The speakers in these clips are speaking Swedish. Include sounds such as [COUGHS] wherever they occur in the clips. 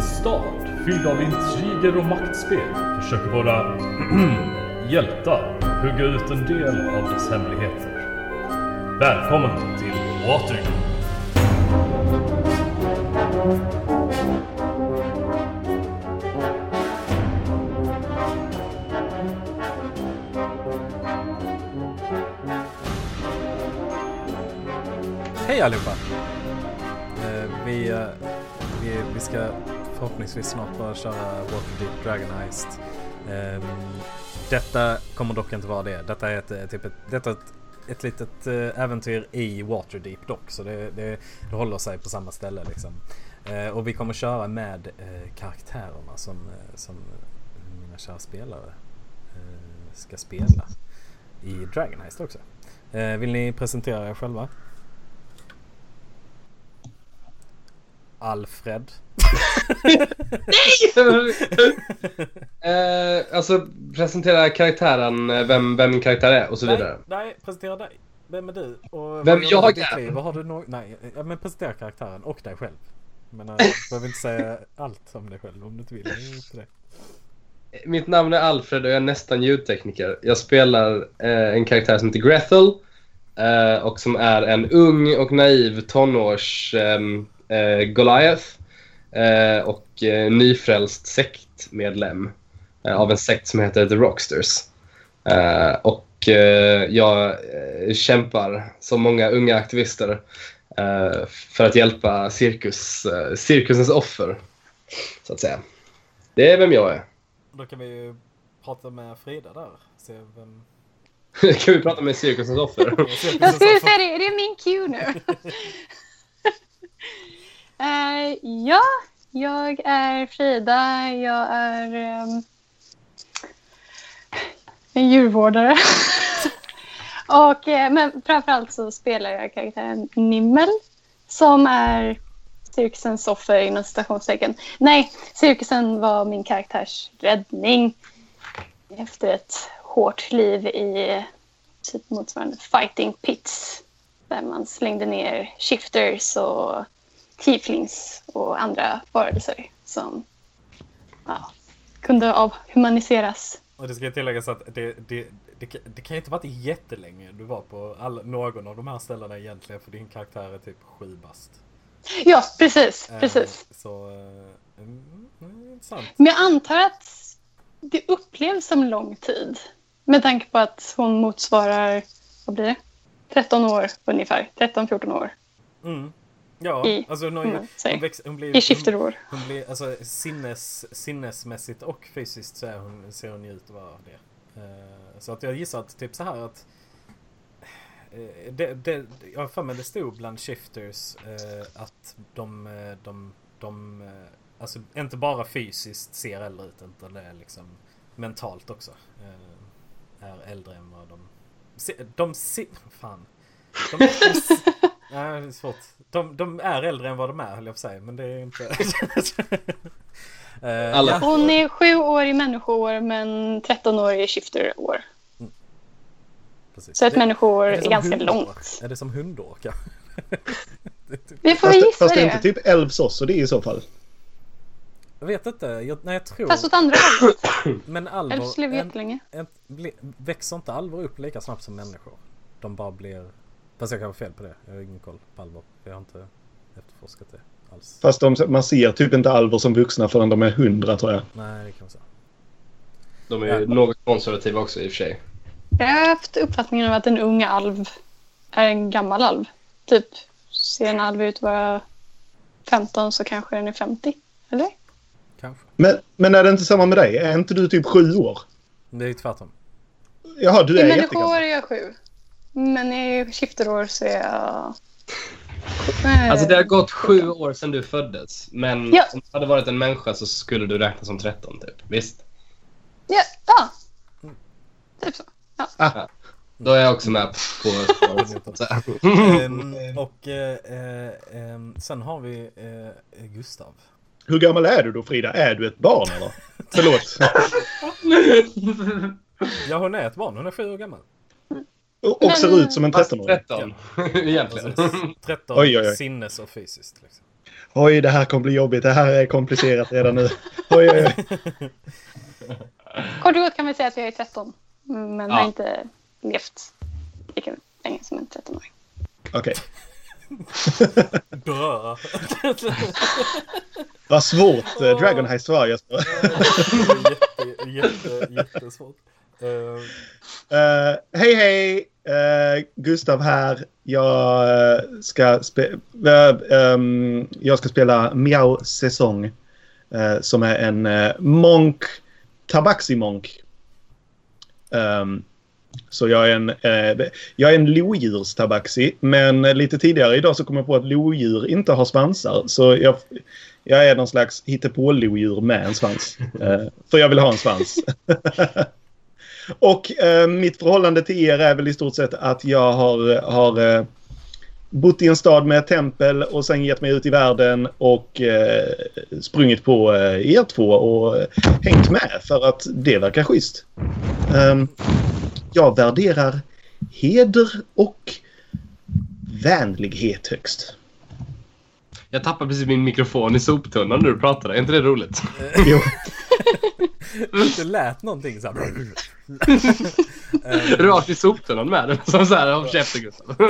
en stad fylld av intriger och maktspel försöker våra [CLEARS THROAT] hjältar hugga ut en del av dess hemligheter. Välkommen till Waterdeep! Hej allihopa! Eh, vi, eh, vi, vi ska förhoppningsvis snart börja köra Waterdeep Dragon Heist. Um, detta kommer dock inte vara det. Detta är ett, eh, typ ett, detta ett, ett litet eh, äventyr i Waterdeep dock. Så det, det, det håller sig på samma ställe liksom. Uh, och vi kommer köra med uh, karaktärerna som, som mina kära spelare uh, ska spela i Dragon Heist också. Vill ni presentera er själva? Alfred. [LAUGHS] Eh, alltså presentera karaktären, eh, vem, vem min karaktär är och så vidare. Nej, nej, presentera dig. Vem är du? Och Vem vad jag du är? Vad har du no- Nej, ja, men presentera karaktären och dig själv. Men jag behöver inte säga allt om dig själv om du inte vill. Det. Mitt namn är Alfred och jag är nästan ljudtekniker. Jag spelar eh, en karaktär som heter Grethel eh, och som är en ung och naiv tonårs ehm, eh, Goliath eh, och eh, nyfrälst sektmedlem eh, av en sekt som heter The Rocksters. Eh, och eh, jag eh, kämpar som många unga aktivister eh, för att hjälpa cirkus, eh, cirkusens offer, så att säga. Det är vem jag är. Då kan vi ju prata med Frida där. Se vem... [LAUGHS] kan vi prata med cirkusens offer? [LAUGHS] Jag skulle säga det, är det min cue nu? [LAUGHS] Uh, ja, jag är Frida. Jag är um, en djurvårdare. [LAUGHS] Och, uh, men framförallt så spelar jag karaktären Nimmel som är cirkusens offer inom citationstecken. Nej, cirkusen var min karaktärs räddning efter ett hårt liv i typ motsvarande fighting pits där man slängde ner shifters och tieflings och andra varelser som ja, kunde avhumaniseras. Och det ska tilläggas att det, det, det, kan- det kan ju inte varit jättelänge du var på all, någon av de här ställena egentligen för din karaktär är typ sju bast. Ja, precis. Eh, precis. Så, eh, mm, mm, intressant. Men jag antar att det upplevs som lång tid med tanke på att hon motsvarar, vad blir det? 13 år ungefär. 13-14 år Mm. Ja, i, alltså ju, man hon, väx, hon blir... i skifterår. Hon, hon blir, alltså sinnes, sinnesmässigt och fysiskt så hon, ser hon ju ut att vara det. Eh, så att jag gissar att typ så här att eh, det, det, jag har för mig det stod bland shifters eh, att de, de, de, alltså inte bara fysiskt ser äldre ut utan det är liksom mentalt också. Är äldre än vad de, de, se, fan. De, de, Nej, det är svårt. De, de är äldre än vad de är höll jag på att säga, men det är inte... [LAUGHS] Eh, Alla- ja. Hon är sju år i människoår men 13 år i shifterår. Precis. Så ett Det- människoår är är, ganska hundår? långt. Är det som hundår kanske? Det [LAUGHS] är Vi får Fast, gissa fast det är det. inte typ Elfsås och det i så fall. jag vet inte, jag, nej jag tror... Fast åt andra hållet. [COUGHS] Men alvor... En- jättelänge. växer inte alvor upp lika snabbt som människor? De bara blir... Fast jag kan ha fel på det. Jag har ingen koll på alvor. Jag har inte efterforskat det alls. Fast de, man ser typ inte alver som vuxna förrän de är hundra tror jag. Nej, det kan man säga. De är ju något konservativa också i och för sig. Jag har haft uppfattningen av att en ung alv är en gammal alv. Typ, ser en alv ut att vara 15 så kanske den är 50. Eller? Kanske. Men, men är det inte samma med dig? Är inte du typ sju år? Det är ju tvärtom. Jaha, du I är människoår jättegammal. är jag sju. Men i skifterår så är jag... Alltså det har gått sju år sedan du föddes. Men Ja. om du hade varit en människa så skulle du räknas som 13 typ. Visst? Ja, ja. Typ så. Då är jag också med på. [LAUGHS] Ehm, och eh, eh, ehm, sen har vi eh, Gustav. Hur gammal är du då Frida? Är du ett barn eller? Förlåt. Ja, hon är ett barn. Hon är sju år gammal. Och, och ser ut som en Fast 13-åring. 13. [LAUGHS] Egentligen. Precis. 13 Oj, oj, oj. sinnes och fysiskt. Liksom. Oj, det här kommer bli jobbigt. Det här är komplicerat redan nu. Oj, oj, oj. [LAUGHS] Kort och gott kan vi säga att jag är 13. Men Ja. har inte levt lika länge som en 13-åring. Okej. [LAUGHS] Bra. Vad svårt eh, Dragon Heist var Jesper. jätte, jätte, jättesvårt. Uh, hej hej! Uh, Gustav här. Jag, uh, ska spe- eh, ehm, jag ska spela Miao Säsong. som är en uh, monk. Tabaxi-monk. Ehm, så jag är en, jag är en lodjurstabaxi. Men lite tidigare idag så kom jag på att lodjur inte har svansar. Så jag, jag är någon slags hittepå-lodjur med en svans. För jag vill ha en svans. [LAUGHS] Och eh, mitt förhållande till er är väl i stort sett att jag har, har eh, bott i en stad med ett tempel och sen gett mig ut i världen och eh, sprungit på eh, er två och eh, hängt med för att det verkar schysst. Ehm, jag värderar heder och vänlighet högst. Jag tappade precis min mikrofon i soptunnan när du pratade. Är inte det roligt? Jo, [LAUGHS] det lät någonting så här. [LAUGHS] Rakt i soptunnan med den. Som så här, håll käften Gustav. [LAUGHS]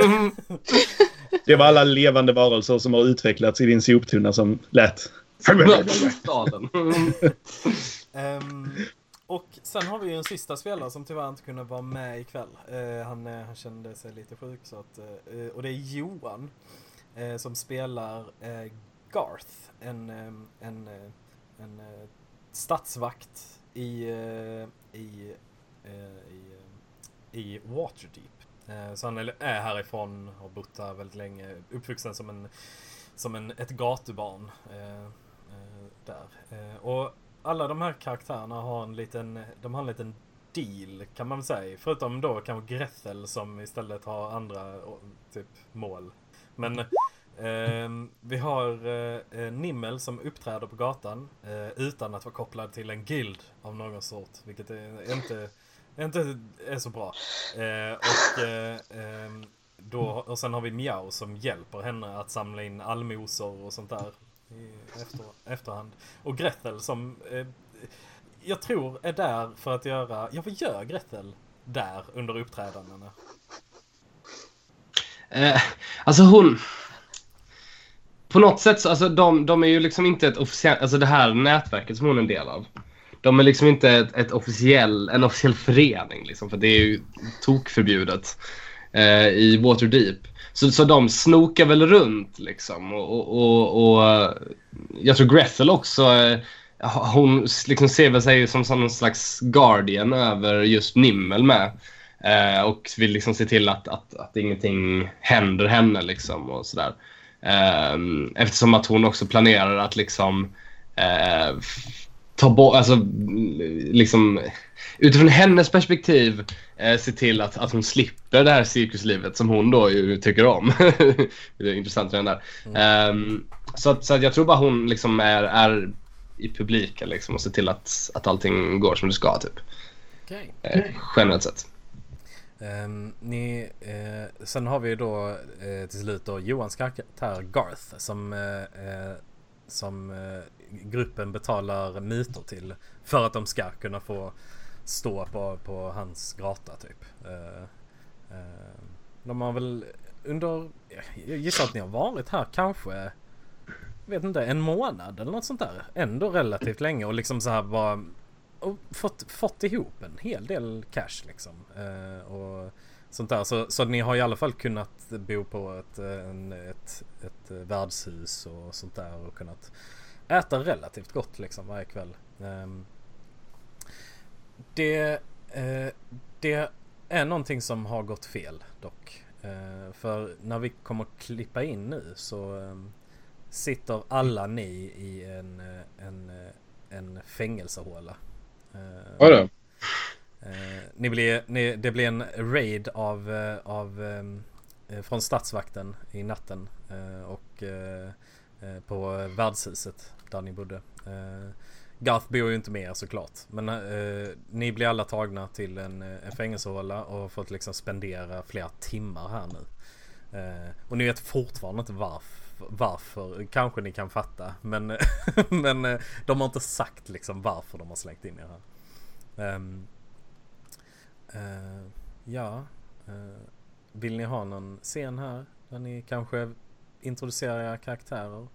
det var alla levande varelser som har utvecklats i din soptunna som lät. Staden. Ehm, och sen har vi ju en sista spelare som tyvärr inte kunde vara med ikväll. Uh, han, eh, han kände sig lite sjuk så att, eh, och det är Johan eh, som spelar eh, Garth, en, ehm, en, eh, en eh, stadsvakt i, eh, i, eh, i, eh, i Waterdeep. Eh, så han är härifrån, har bott här väldigt länge, uppvuxen som en som en, ett gatubarn eh, eh, där. Eh, och alla de här karaktärerna har en liten, de har en liten deal kan man väl säga. Förutom då kanske Grethel som istället har andra typ mål. Men eh, vi har eh, Nimmel som uppträder på gatan eh, utan att vara kopplad till en guild av någon sort. Vilket är inte, inte är så bra. Eh, och eh, ehm, då, och sen har vi Miao som hjälper henne att samla in allmosor och sånt där i efter, efterhand. Och Grethel som eh, jag tror är där för att göra, ja vad gör Grethel där under uppträdandena? Eh, alltså hon... På något sätt så, alltså de, de är ju liksom inte ett officiellt, alltså det här nätverket som hon är en del av. De är liksom inte ett, ett officiell, en officiell förening liksom, för det är ju tokförbjudet eh, i Waterdeep. Så, så de snokar väl runt liksom och, och, och, och jag tror Grethel också, eh, hon liksom ser väl sig som, som någon slags guardian över just Nimmel med. Eh, och vill liksom se till att, att, att ingenting händer henne liksom och sådär. Eh, eftersom att hon också planerar att liksom eh, ta bort, alltså liksom utifrån hennes perspektiv eh, se till att, att hon slipper det här cirkuslivet som hon då ju tycker om. [LAUGHS] det är intressant redan där. Ehm, så, att, så att jag tror bara hon liksom är, är i publiken liksom och ser till att, att allting går som det ska typ. Okej. Eh, generellt sett. Ehm, ni, eh, sen har vi då eh, till slut då Johans karaktär Garth som, eh, eh, som eh, gruppen betalar mutor till för att de ska kunna få stå på, på hans gata typ. Eh, eh, de har väl under, jag gissar att ni har varit här kanske, vet inte, en månad eller något sånt där. Ändå relativt länge och liksom så här bara och fått, fått ihop en hel del cash liksom. Eh, och sånt där. Så, så ni har i alla fall kunnat bo på ett, eh, en, ett, ett eh, värdshus och sånt där och kunnat äta relativt gott liksom varje kväll. Eh, det, eh, det är någonting som har gått fel dock. Eh, för när vi kommer klippa in nu så ehm, sitter alla ni i en, eh, en, en fängelsehåla. Eh, Oj då. Eh, ni blir, ni, det blir en raid av, eh, av ehm, eh, från statsvakten i natten och på värdshuset där ni bodde. Garth bor ju inte med er såklart. Men eh, ni blir alla tagna till en, en fängelsehåla och fått liksom spendera flera timmar här nu. Eh, och ni vet fortfarande inte varf, varför. Kanske ni kan fatta. Men, [LAUGHS] men eh, de har inte sagt liksom varför de har slängt in er här. Um, uh, ja. Uh, vill ni ha någon scen här? Där ni kanske introducerar era karaktärer?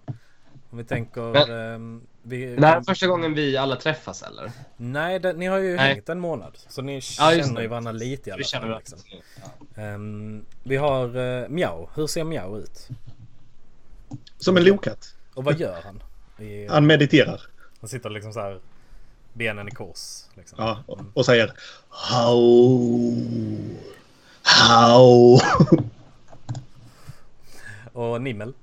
Om vi tänker... Um, vi, Det här är första gången vi alla träffas eller? Nej, det, ni har ju Nej. hängt en månad. Så ni Ja, känner ju varandra lite i alla Vi känner fall. varandra. Liksom. Ja. Ehm, vi har uh, Miao. Hur ser Miao ut? Som en lokatt. Och vad gör han? I, Han mediterar. han sitter liksom så här benen i kors. Liksom. Ja, och, och säger How? How? [LAUGHS] Och Nimmel.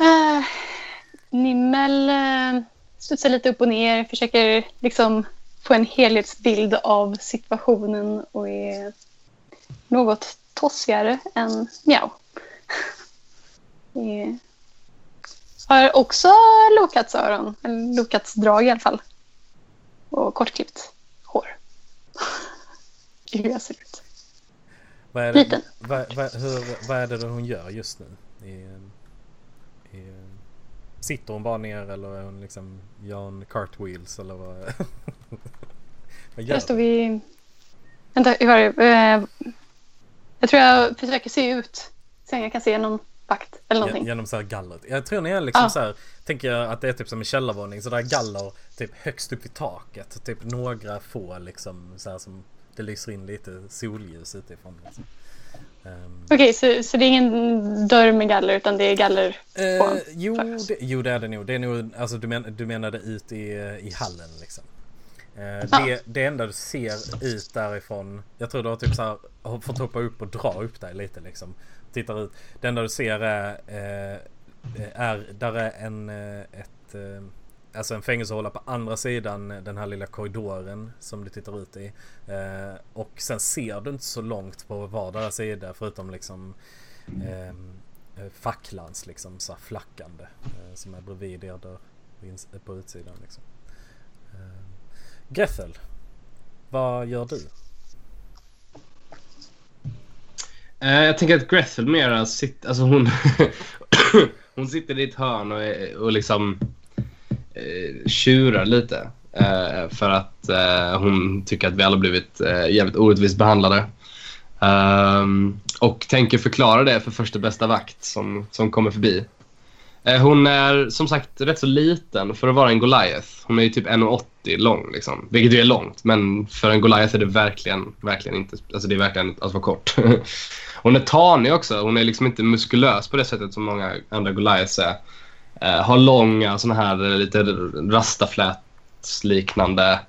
Uh, Nimmel uh, studsar lite upp och ner, försöker liksom få en helhetsbild av situationen och är något tossigare än Miao. Eh, har också lokatsöron, eller lokatsdrag i alla fall. Och kortklippt hår. [LAUGHS] Hur jag ser ut. Vad är det, Liten. vad, vad, hur, vad är det hon gör just nu? I, i, sitter hon bara ner eller är hon liksom, hon cartwheels eller vad? [LAUGHS] vad gör Jag står vid... Vänta, hur var det? Eh, Jag tror jag försöker se ut. Se om jag kan se någon vakt eller någonting. Genom så här gallret. Jag tror ni är liksom Ja. så här, tänker jag att det är typ som en källarvåning. Så där är galler typ högst upp i taket. Typ några få liksom så här som det lyser in lite solljus utifrån. Liksom. Ehm, Okej, så, så det är ingen dörr med galler utan det är galler på Eh, jo, det, jo, det är det nog. Det är nog alltså, du, men, du menade ut i, i hallen liksom. Ja. det, det enda du ser ut därifrån. Jag tror du har typ så här, fått hoppa upp och dra upp dig lite liksom. Tittar ut. Det enda du ser är, eh, eh är där är en, eh, ett, eh, alltså en fängelsehåla på andra sidan den här lilla korridoren som du tittar ut i. Eh, och sen ser du inte så långt på vardera sida förutom liksom eh, eh facklans liksom så här flackande eh, som är bredvid er dörr på utsidan liksom. Eh, Grethel, vad gör du? Eh, Eh, jag tänker att Grethel mera sitter, alltså hon, [COUGHS] hon sitter i ett hörn och, och liksom eh, tjurar lite. Eh, för att eh, hon tycker att vi alla blivit eh, jävligt orättvist behandlade. Um, och tänker förklara det för första bästa vakt som, som kommer förbi. Eh, hon är som sagt rätt så liten för att vara en Goliath. Hon är ju typ 1,80 lång liksom. Vilket ju är långt men för en Goliath är det verkligen, verkligen inte, alltså det är verkligen att vara kort. [LAUGHS] hon är tanig också. Hon är liksom inte muskulös på det sättet som många andra Goliaths är. Eh, har långa såna här eh, lite rastaflätsliknande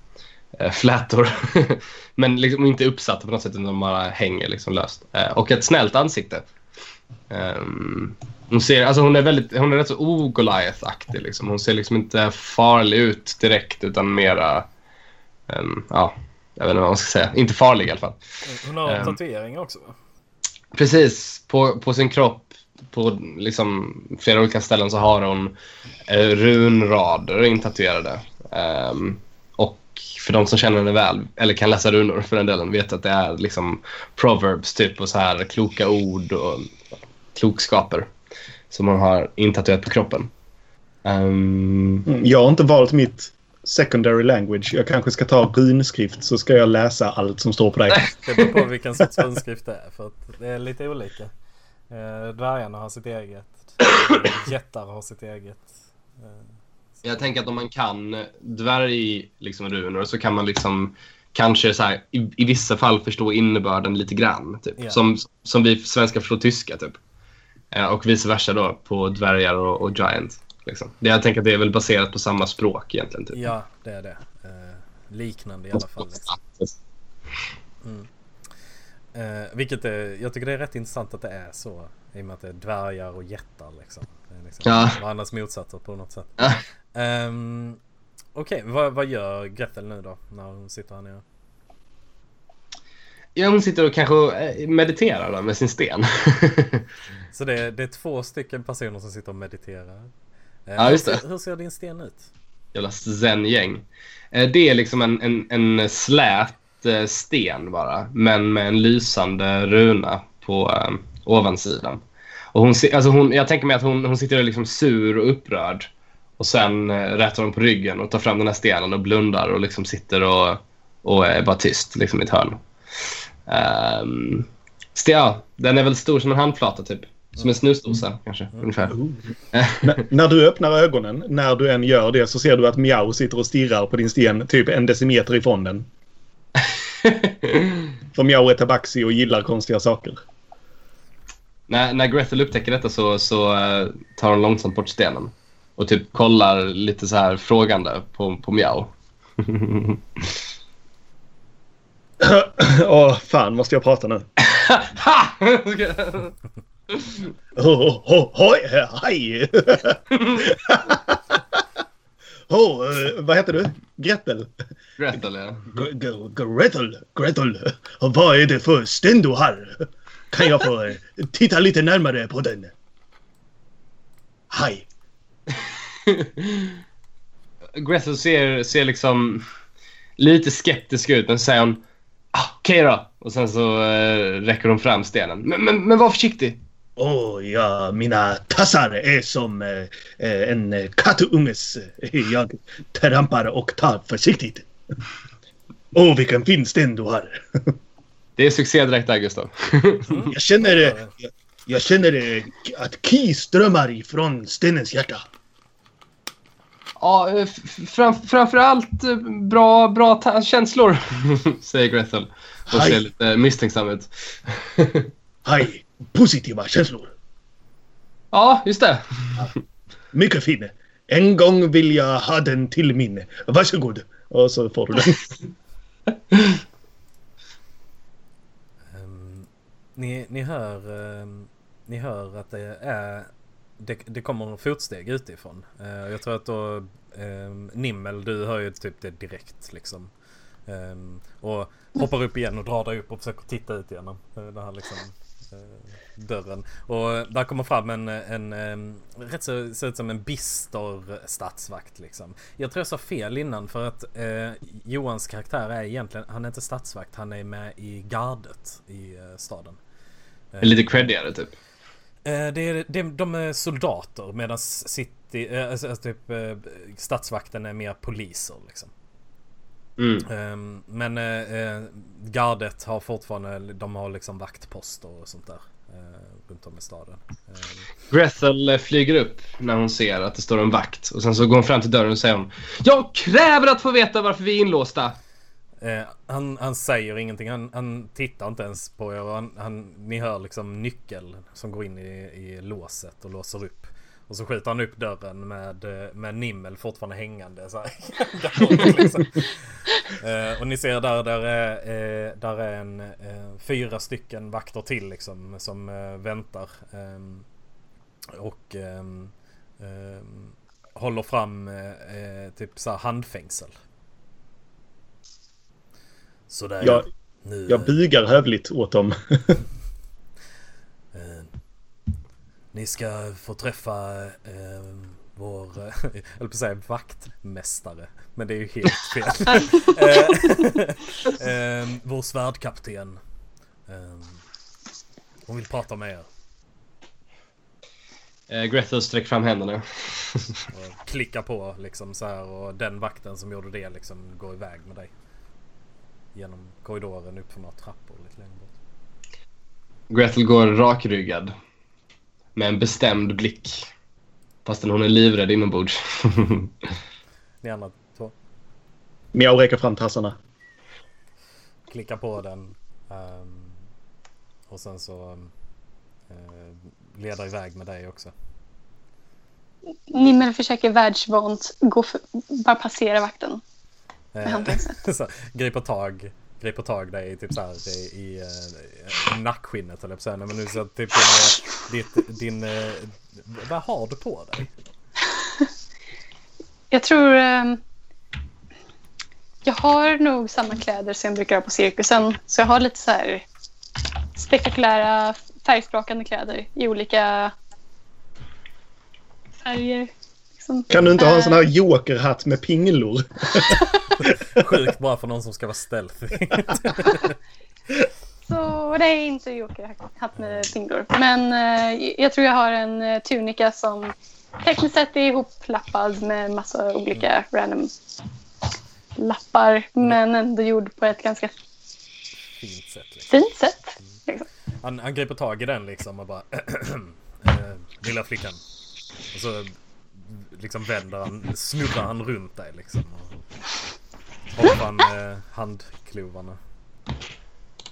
eh, flätor. [LAUGHS] Men liksom inte uppsatta på något sätt utan de bara hänger liksom löst. Eh, och ett snällt ansikte. Ehm, hon, ser, alltså hon är väldigt, hon är rätt så o-Goliath-aktig. Liksom. Hon ser liksom inte farlig ut direkt utan mera, ehm, ja, jag vet inte vad man ska säga. Inte farlig i alla fall. Hon har Ehm. tatueringar också va? Precis, på, på sin kropp på liksom flera olika ställen så har hon eh, runrader intatuerade. Ehm, och för de som känner henne väl, eller kan läsa runor för den delen, vet att det är liksom proverbs typ och så här kloka ord och klokskaper som hon har intatuerat på kroppen. Ehm, Mm, Jag har inte valt mitt secondary language. Jag kanske ska ta runskrift så ska jag läsa allt som står på dig. [LAUGHS] Det beror på vilken sorts runskrift det är. För att det är lite olika. Eh, dvärgarna har sitt eget. Jättar har sitt eget. Eh, Jag tänker att om man kan dvärg liksom, runor så kan man liksom kanske så här, i, i vissa fall förstå innebörden lite grann. Typ. Ja. Som, som vi svenskar förstår tyska. Typ. Eh, och vice versa då på dvärgar och, och giant. Liksom. Det, jag tänker att det är väl baserat på samma språk egentligen. Typ. ja, det är det. Eh, liknande i alla fall. Liksom. Eh, vilket är, jag tycker det är rätt intressant att det är så. I och med att det är dvärgar och jättar liksom. Det är liksom Ja. varandras motsatser på något sätt. Ja. Ehm, Okej, vad, vad gör Gretel nu då? När hon sitter här nere? Ja, hon sitter och kanske eh, mediterar då, med sin sten. [LAUGHS] Så det är, det är två stycken personer som sitter och mediterar. Eh, Ja, just hur, det. ser, hur ser din sten ut? Jävla zen-gäng. Eh, Det är liksom en, en, en slät eh, sten bara, men med en lysande runa på eh, ovansidan. Och hon, alltså hon, jag tänker mig att hon, hon sitter liksom sur och upprörd. Och sen eh, rätar hon på ryggen och tar fram den här stenen och blundar och liksom sitter och, och är bara tyst liksom i ett hörn. Um, ja, den är väl stor som en handflata typ. Som en snusdosa kanske, ungefär. [LAUGHS] N- när du öppnar ögonen, när du än gör det, så ser du att Miao sitter och stirrar på din sten typ en decimeter ifrån den. [LAUGHS] För Miao är tabaxi och gillar konstiga saker. när, när Gretel upptäcker detta så, så eh, tar hon långsamt bort stenen. Och typ kollar lite så här frågande på, på Miao. [LAUGHS] Åh, fan, måste jag prata nu? Oh, oh, hoj, hej! oh, vad heter du? Gretel? Gretel, ja. Gretel, Gretel, vad är det för sten du har? Kan jag få eh, titta lite närmare på den? Hej. Gretel ser, ser liksom lite skeptisk ut, men säger hon ah, okej då. Och sen så eh, räcker hon fram stenen. Men, men, men var försiktig. Åh ja, mina tassar är som eh, eh, en eh, kattunges. Jag trampar och tar försiktigt. Åh, vilken fin sten du har. Det är succé direkt där, Gustav. [LAUGHS] Jag känner, eh, jag, jag känner eh, att ki strömmar ifrån stenens hjärta. ja, eh, fram, framförallt eh, bra, bra känslor, [LAUGHS] säger Gretel. Och Hej. ser lite misstänksam ut. [LAUGHS] Hej, positiva känslor. ja, just det. Mycket fin. En gång vill jag ha den till min. Varsågod. Och så får du den. Ehm, ni, ni hör ehm, Ni hör att det är det, det kommer fotsteg utifrån. Eh, jag tror att då ehm, Nimmel, du hör ju typ det direkt liksom. Ehm, och hoppar upp igen och drar dig upp och försöker titta ut genom eh, den här liksom dörren. Och där kommer fram en, en, en rätt så, ser ut som en bister stadsvakt liksom. Jag tror jag sa fel innan för att eh, Johans karaktär är egentligen, han är inte stadsvakt, han är med i gardet i eh, staden. Eh, Lite creddigare typ. Eh, det är, det, de är soldater medan city, eh, alltså, typ eh, stadsvakten är mer poliser liksom. Mm. Ehm, men eh, gardet har fortfarande, de har liksom vaktposter och sånt där. Eh, runt om i staden. Ehm, Gretel eh, flyger upp när hon ser att det står en vakt. Och sen så går hon fram till dörren och säger hon Jag kräver att få veta varför vi är inlåsta. Eh, han, han säger ingenting, han, han tittar inte ens på er. Han, han, ni hör liksom nyckel som går in i, i låset och låser upp. Och så skjuter han upp dörren med, eh, med Nimmel fortfarande hängande. Så här. [LAUGHS] [LAUGHS] Liksom. eh, och ni ser där, där är, eh, där är en, eh, fyra stycken vakter till liksom som eh, väntar. ehm, och ehm, ehm, håller fram eh, typ så här handfängsel. Sådär. Jag, nu, jag bugar hövligt åt dem. [LAUGHS] ni ska få träffa eh, vår, [LAUGHS] jag höll på att säga vaktmästare. Men det är ju helt fel. [LAUGHS] eh, [LAUGHS] eh, vår svärdkapten. Eh, hon vill prata med er. Eh, Gretel sträcker fram händerna. Och klickar på liksom så här och den vakten som gjorde det liksom går iväg med dig. Genom korridoren upp för några trappor lite längre bort. Gretel går rakryggad. Med en bestämd blick. Fastän hon är livrädd inombords. Ni andra två Miao räcker fram tassarna. klickar på den. ehm, och sen så uh, leder iväg med dig också. Nimmel försöker världsvant gå för, bara passera vakten. Eh, [LAUGHS] griper tag griper tag dig i typ så här i, eh, i uh, nackskinnet eller på Men nu så typ din, eh, ditt, din eh, vad har du på dig? [LAUGHS] Jag tror... Ehm, jag har nog samma kläder som jag brukar ha på cirkusen. Så jag har lite så här spektakulära färgsprakande kläder i olika färger. Liksom. Kan du inte ha en sån här jokerhatt med pinglor? [LAUGHS] Sjukt bra för någon som ska vara stealthy. [LAUGHS] Så. Det är inte Joker-hatt med pinglor. Men eh, jag tror jag har en eh, tunika som tekniskt sett är ihoplappad med massa olika random lappar. Men ändå gjord på ett ganska Fint sätt. Liksom. fint sätt. Liksom. Han, han griper tag i den liksom och bara [CLEARS THROAT] eh, Lilla flickan. Och så liksom vänder han, snurrar han runt dig liksom. Och hoppar han eh, handklovarna.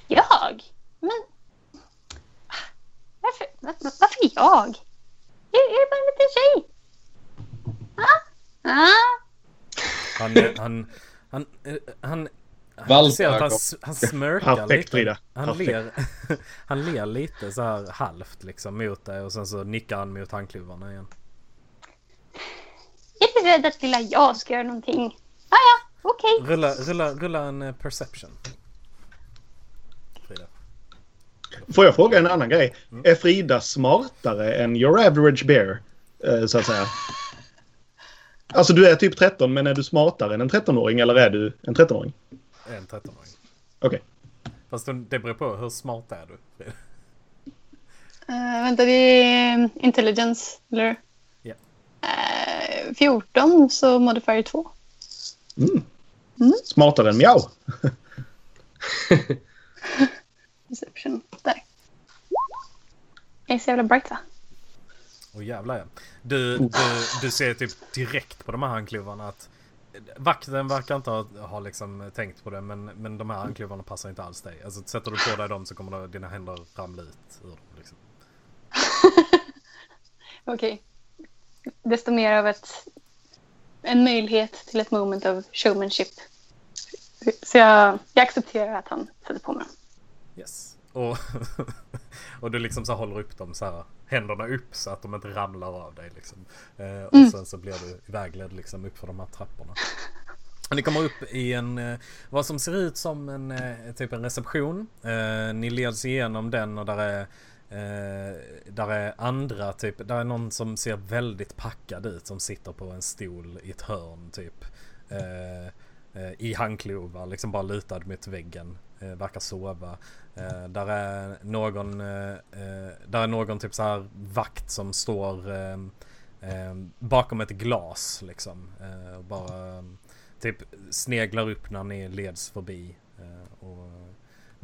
Jag? Men... Varför, var- varför jag? Jag är bara en liten tjej. Ah? Ah? Han, han, han, eh, han, han ser att han, han smörkar Perfekt, lite. Frida. Han ler, [LAUGHS] han ler lite så här halvt liksom mot dig och sen så nickar han mot handklovarna igen. Är rädd att lilla jag ska göra någonting. Ah, ja, okej. Rulla, rulla, rulla en eh, perception. Frida. Får jag fråga en annan grej? Är Frida smartare än your average bear? eh, Så att säga. Alltså du är typ 13 men är du smartare än en 13-åring eller är du en 13-åring? En 13-åring. Okej. Fast det beror på hur smart är du? Uh, vänta, det är intelligence, eller? Ja. Eh, 14, så modifier 2. Smartare än Miau. [LAUGHS] Perception. Där. Jag är så jävla bright va? Åh jävlar ja. Du, du, du ser typ direkt på de här handklovarna att Vakten verkar inte ha, ha liksom tänkt på det men, men de här handklovarna passar inte alls dig. Alltså sätter du på dig dem så kommer dina händer ramla ut ur dem. Liksom. [LAUGHS] Okej. Desto mer av ett, en möjlighet till ett moment of showmanship. Så jag, jag accepterar att han sätter på mig dem. Yes. Och, [LAUGHS] och du liksom så håller upp dem så här, händerna upp så att de inte ramlar av dig liksom. Eh, och sen så blir du ivägledd liksom upp för de här trapporna. Ni kommer upp i en, eh, vad som ser ut som en, eh, typ en reception. Eh, ni leds igenom den och där är, eh, där är andra typ, där är någon som ser väldigt packad ut som sitter på en stol i ett hörn typ. Eh, eh, I handklovar, liksom bara lutad mot väggen. Eh, verkar sova. Eh, där är någon, eh, eh där är någon typ så här vakt som står eh, eh, bakom ett glas liksom. Eh, och bara eh, typ sneglar upp när ni leds förbi. Eh, och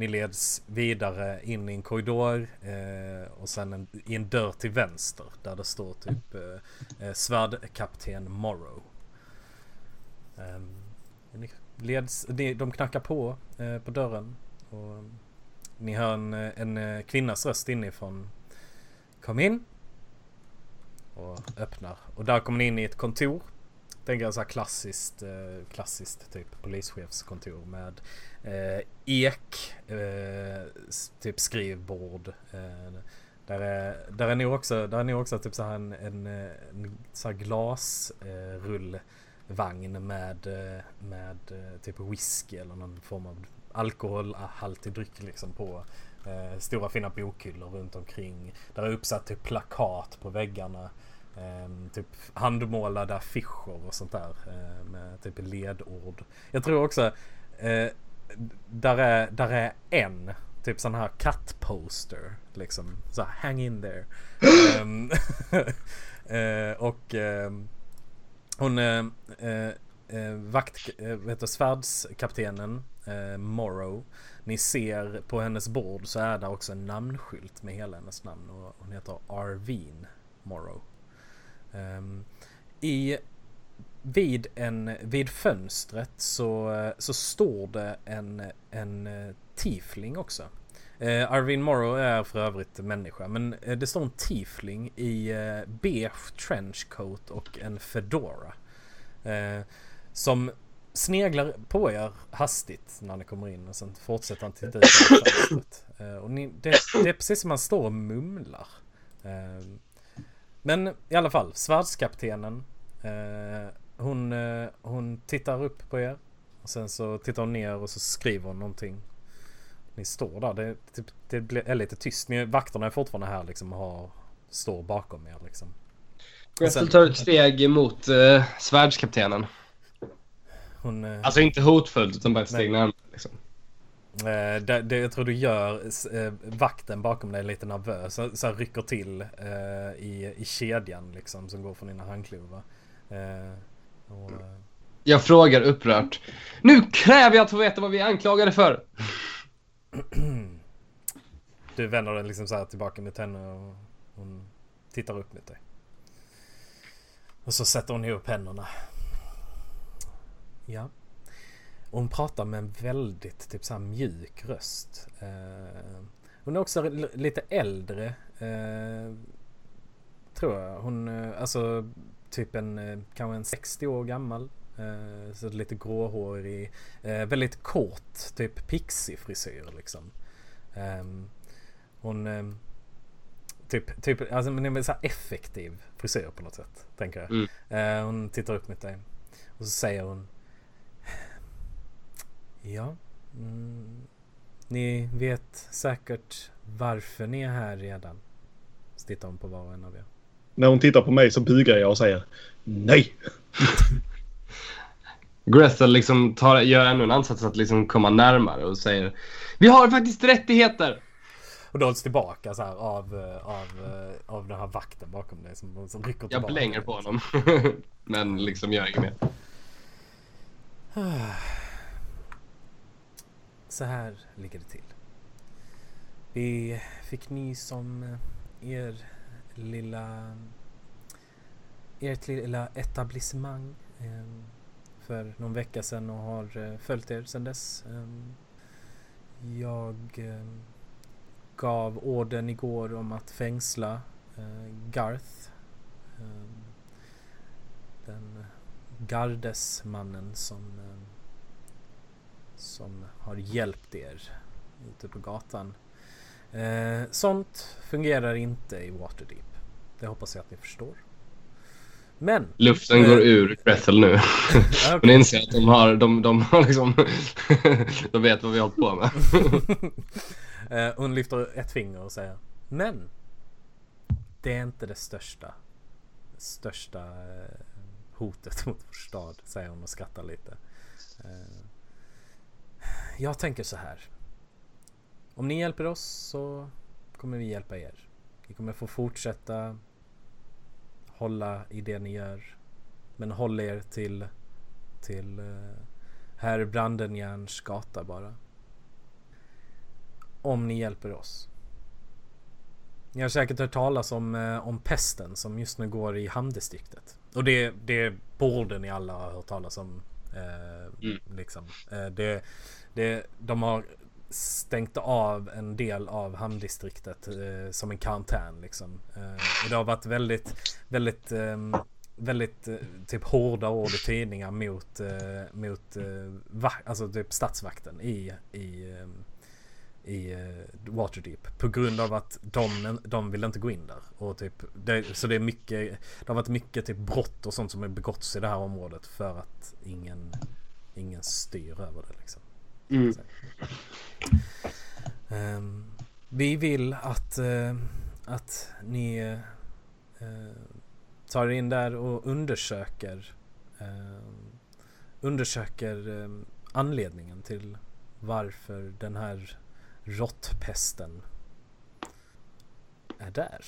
ni leds vidare in i en korridor eh, och sen en, i en dörr till vänster där det står typ eh, eh svärdkapten Morrow. Eh, ni leds, de, de knackar på eh, på dörren och ni hör en, eh, en eh, kvinnas röst inifrån. Kom in. Och öppnar. Och där kommer ni in i ett kontor. Tänker jag så här klassiskt, eh, klassiskt typ polischefskontor med eh, ek, eh, typ skrivbord. Eh, där är, där är nog också, där är nog också typ så här en, en, en så här glasrullvagn eh, eh, med, med typ whisky eller någon form av alkoholhaltig dryck liksom på eh, stora fina bokhyllor runt omkring. Där är uppsatt typ plakat på väggarna. Eh, typ handmålade affischer och sånt där eh, med typ ledord. Jag tror också eh, där, är, där är en typ sån här kattposter liksom. Så här, hang in there. Ehm, [LAUGHS] eh, och ehm, hon eh, eh, vakt, eh, vad heter svärdskaptenen eh, Morrow. Ni ser på hennes bord så är det också en namnskylt med hela hennes namn och hon heter Arvin Morrow. Ehm, I vid, en, vid fönstret så, så står det en, en eh, tiefling också. Uh, Arvin Morrow är för övrigt människa men eh, det står en tiefling i uh, beige trenchcoat och en fedora. Uh, som sneglar på er hastigt när ni kommer in och sen fortsätter han titta ut genom fönstret. Och ni, det, det är precis som han står och mumlar. Ehm, Eh, men i alla fall, svärdskaptenen. Eh, hon, eh, hon tittar upp på er. Och sen så tittar hon ner och så skriver hon någonting. Ni står där. Det, typ, det blir- är lite tyst. Ni, vakterna är fortfarande här liksom och har, står bakom er liksom. Gretel tar ett steg mot uh, svärdskaptenen. Hon, eh, Alltså inte hotfullt utan bara ett steg närmare. Liksom. Eh, det, det jag tror du gör, eh, vakten bakom dig lite nervös. Så, så rycker till eh, i, i kedjan liksom som går från dina handklovar. Eh, och, eh, Jag frågar upprört. Nu kräver jag att få veta vad vi är anklagade för! [CLEARS THROAT] du vänder dig liksom så här tillbaka mot henne och hon tittar upp mot dig. Och så sätter hon ihop händerna. Ja. Och hon pratar med en väldigt typ så mjuk röst. Eh, hon är också lite äldre. Eh, tror jag. Hon, eh, alltså typ en, eh, kanske en 60 år gammal. Eh, så lite gråhårig. Eh, väldigt kort, typ pixie frisyr liksom. Hon... typ, typ, alltså men det är så effektiv frisyr på något sätt, tänker jag. Mm. Hon tittar upp mot dig. Och så säger hon... Ja. Mm, ni vet säkert varför ni är här redan. Så tittar hon på var och en av er. När hon tittar på mig så bugar jag och säger nej. Grethel liksom tar, gör ännu en ansats att liksom komma närmare och säger Vi har faktiskt rättigheter! Och då hålls tillbaka så här av, eh, av, eh, av den här vakten bakom dig som, som rycker Jag tillbaka. blänger på honom. [LAUGHS] Men liksom gör inget mer. [SIGHS] Så här ligger det till. Vi fick nys om eh, er lilla eh, ert lilla etablissemang eh, för någon vecka sedan och har eh, följt er sedan dess. Eh, Jag eh, gav orden igår om att fängsla Garth. Den gardesmannen som som har hjälpt er ute på gatan. Eh, sånt fungerar inte i Waterdeep. Det hoppas jag att ni förstår. Men... Luften Eh. går ur Grethel nu. [LAUGHS] Hon okej. inser att de har, de, de har liksom, [LAUGHS] de vet vad vi har hållit på med. [LAUGHS] Eh, Hon lyfter ett finger och säger Men Det är inte det största Största eh, hotet mot vår stad Säger hon och skrattar lite Eh, jag tänker så här Om ni hjälper oss så kommer vi hjälpa er Ni kommer få fortsätta Hålla i det ni gör Men håll er till Till eh, Herr Brandenjärns gata bara om ni hjälper oss. Ni har säkert hört talas om, eh, om pesten som just nu går i hamndistriktet. Och det, det borde ni alla ha hört talas om. Eh, Mm. liksom. eh, det, det, de har stängt av en del av hamndistriktet eh, som en karantän. Liksom. Eh, det har varit väldigt, väldigt, ehm, väldigt eh, typ hårda ord i tidningar mot, eh, mot alltså typ statsvakten i, i ehm, i eh, Waterdeep på grund av att de, de vill inte gå in där. Och typ, det, så det är mycket, det har varit mycket typ brott och sånt som har begåtts i det här området för att ingen, ingen styr över det liksom. Mm. Ehm, vi vill att, eh, att ni eh, tar er in där och undersöker ehm, undersöker anledningen till varför den här råttpesten är där.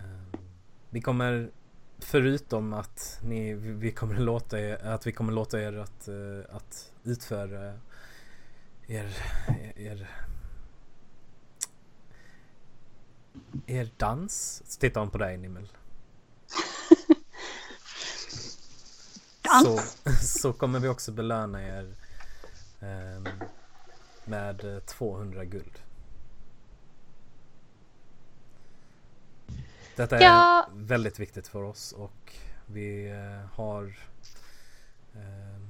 Ehm, Vi kommer förutom att ni, vi kommer låta er, att vi kommer låta er att, eh, att utföra er, er er dans. Så tittar hon på dig Nimmel. [LAUGHS] Dans? Så, så kommer vi också belöna er ehm, med eh, 200 guld. Detta är Ja. väldigt viktigt för oss och vi eh, har ehm,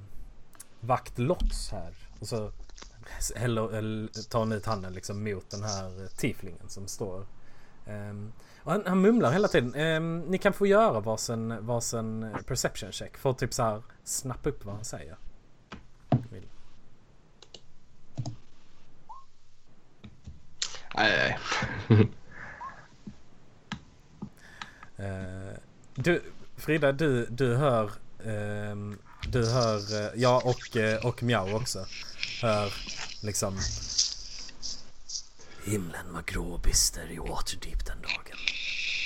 vakt Lox här. Och så eller, tar han ut handen liksom mot den här eh, tieflingen som står. Ehm, och han, han mumlar hela tiden. Ehm, ni kan få göra varsin, varsin perception check för att typ så här snappa upp vad han säger. Vill. Nej, nej. Eh, du, Frida, du, du hör, ehm, du hör, eh, ja och, eh, och Miao också, hör liksom... Himlen var grå och bister i Waterdeep den dagen.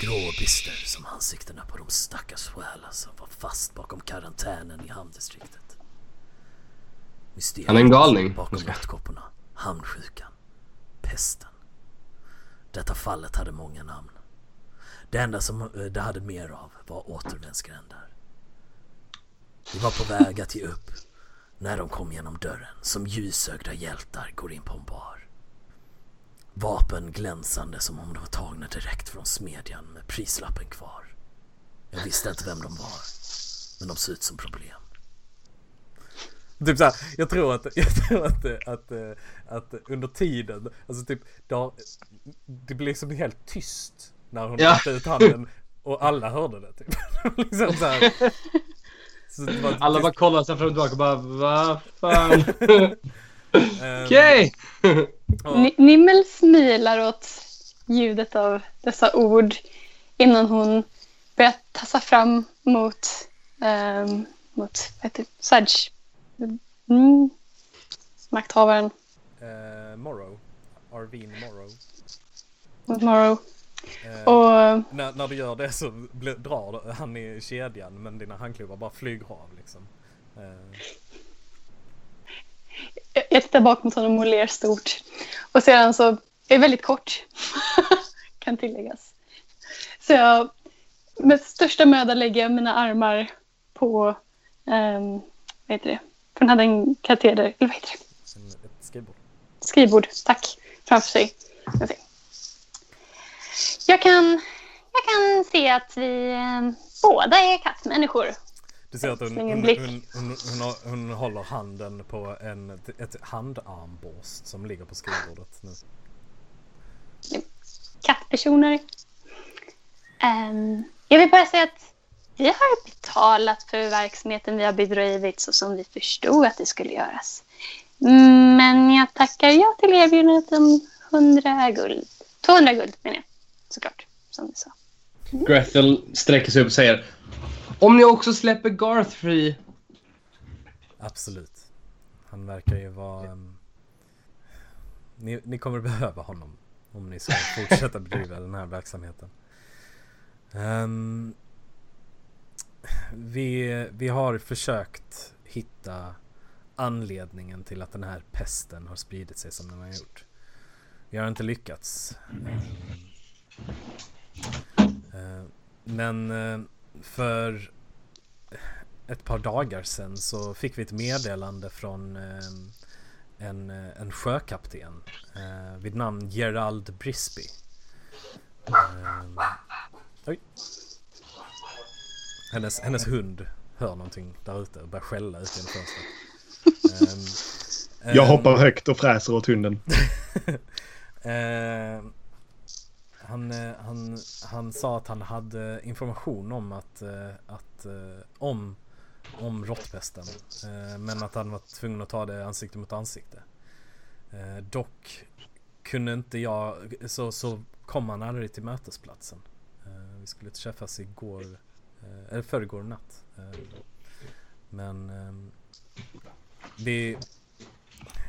Grå och bister som ansiktena på de stackars själar som var fast bakom karantänen i hamndistriktet. Mysteriet Han är en galning. bakom råttkopporna, hamnsjukan, pesten. Detta fallet hade många namn. Det enda som eh, det hade mer av var återvändsgränder. Vi var på väg att ge upp när de kom genom dörren som ljusögda hjältar går in på en bar. Vapen glänsande som om de var tagna direkt från smedjan med prislappen kvar. Jag visste inte vem de var, men de såg ut som problem. Typ såhär, jag tror att, [LAUGHS] jag tror att, att, att, att under tiden, alltså typ, det, har, det blir liksom helt tyst när hon Ja. räckte ut handen och alla hörde det typ. [LAUGHS] liksom så här. Så det var Alla tyst. bara kollar sig fram och tillbaka och bara vad fan. [LAUGHS] Ehm, Okej! ja. Ni- Nimmel smilar åt ljudet av dessa ord innan hon börjar tassa fram mot, um, mot vad heter det? Mm. Makthavaren. Eh, Morrow. Arvin Morrow. Morrow. Eh, Och när, när du gör det så drar han i kedjan men dina handklovar bara flyger av liksom. Eh, jag- jag tittar bak mot honom och ler stort. Och sedan så är det väldigt kort. [LAUGHS] kan tilläggas. Så jag med största möda lägger jag mina armar på um, vad heter det? Han hade en kateder, eller vad heter det? ett skrivbord. skrivbord, tack, framför sig. Jag kan, jag kan se att vi eh, båda är kattmänniskor. Du ser att hon, hon, hon, hon, hon, hon håller handen på en, ett handarmborst som ligger på skrivbordet nu. Kattpersoner. Ehm, jag vill bara säga att vi har betalat för verksamheten vi har bedrivit så som vi förstod att det skulle göras. Mm, Men jag tackar ja till erbjudandet om 100 guld. 200 guld menar jag, såklart. Som du sa. Grethel sträcker sig upp och säger Om ni också släpper Garth fri. Absolut. Han verkar ju vara... ehm, ni, ni kommer behöva honom om ni ska fortsätta [LAUGHS] bedriva den här verksamheten. Ehm, vi, vi har försökt hitta anledningen till att den här pesten har spridit sig som den har gjort. Vi har inte lyckats. Eh, men eh, för ett par dagar sedan så fick vi ett meddelande från eh, en, en sjökapten vid namn Gerald Brisby. Oj. Hennes, hennes hund hör någonting där ute och börjar skälla ut genom fönstret. Ehm, Jag ehm, hoppar högt och fräser åt hunden. [LAUGHS] Eh, han, eh, han, han sa att han hade information om att, eh, att eh, om, om råttpesten. Men att han var tvungen att ta det ansikte mot ansikte. Dock kunde inte jag, så, så kom han aldrig till mötesplatsen. Vi skulle träffas igår, eller förrgår natt. Eh, men eh, vi,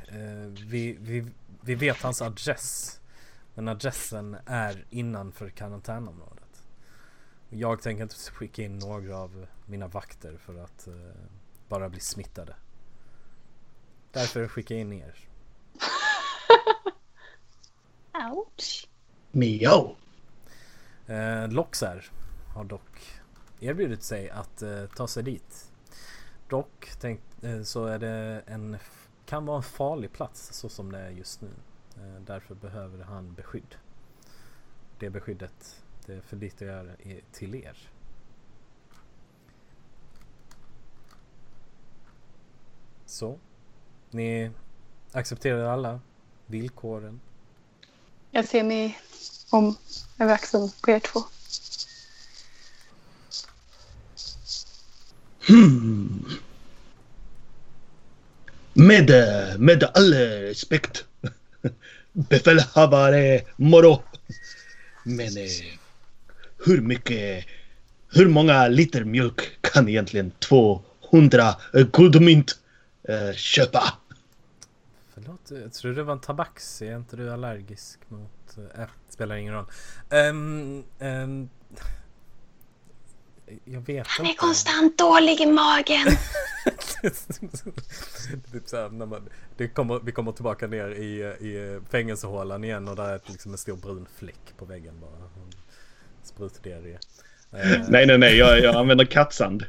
eh, vi, vi, vi vet hans adress. Men adressen är innanför karantänområdet. Jag tänker inte skicka in några av mina vakter för att eh, bara bli smittade. Därför skickar jag in er. [LAUGHS] Ouch. Miau. Eh, Loxar har dock erbjudit sig att eh, ta sig dit. Dock tänk, eh, så är det en, kan vara en farlig plats så som det är just nu. Eh, därför behöver han beskydd. Det beskyddet det förlitar jag i- till er. Så. Ni accepterar alla villkoren. Jag ser mig om över axeln på er två. Hmm. Med, eh, med all respekt. [LAUGHS] Befälhavare Moro. Men eh, hur mycket, hur många liter mjölk kan egentligen 200 guldmynt eh, köpa? Förlåt, jag tror det var en tabaxi. Är inte du allergisk mot... Äh, spelar ingen roll. Um, um, jag vet Han är inte. konstant dålig i magen. [LAUGHS] typ så här, när man, det kommer, vi kommer tillbaka ner i, i fängelsehålan igen och där är liksom en stor brun fläck på väggen bara. Sprutdiarré. Eh, Nej, nej, nej. Jag, jag använder kattsand.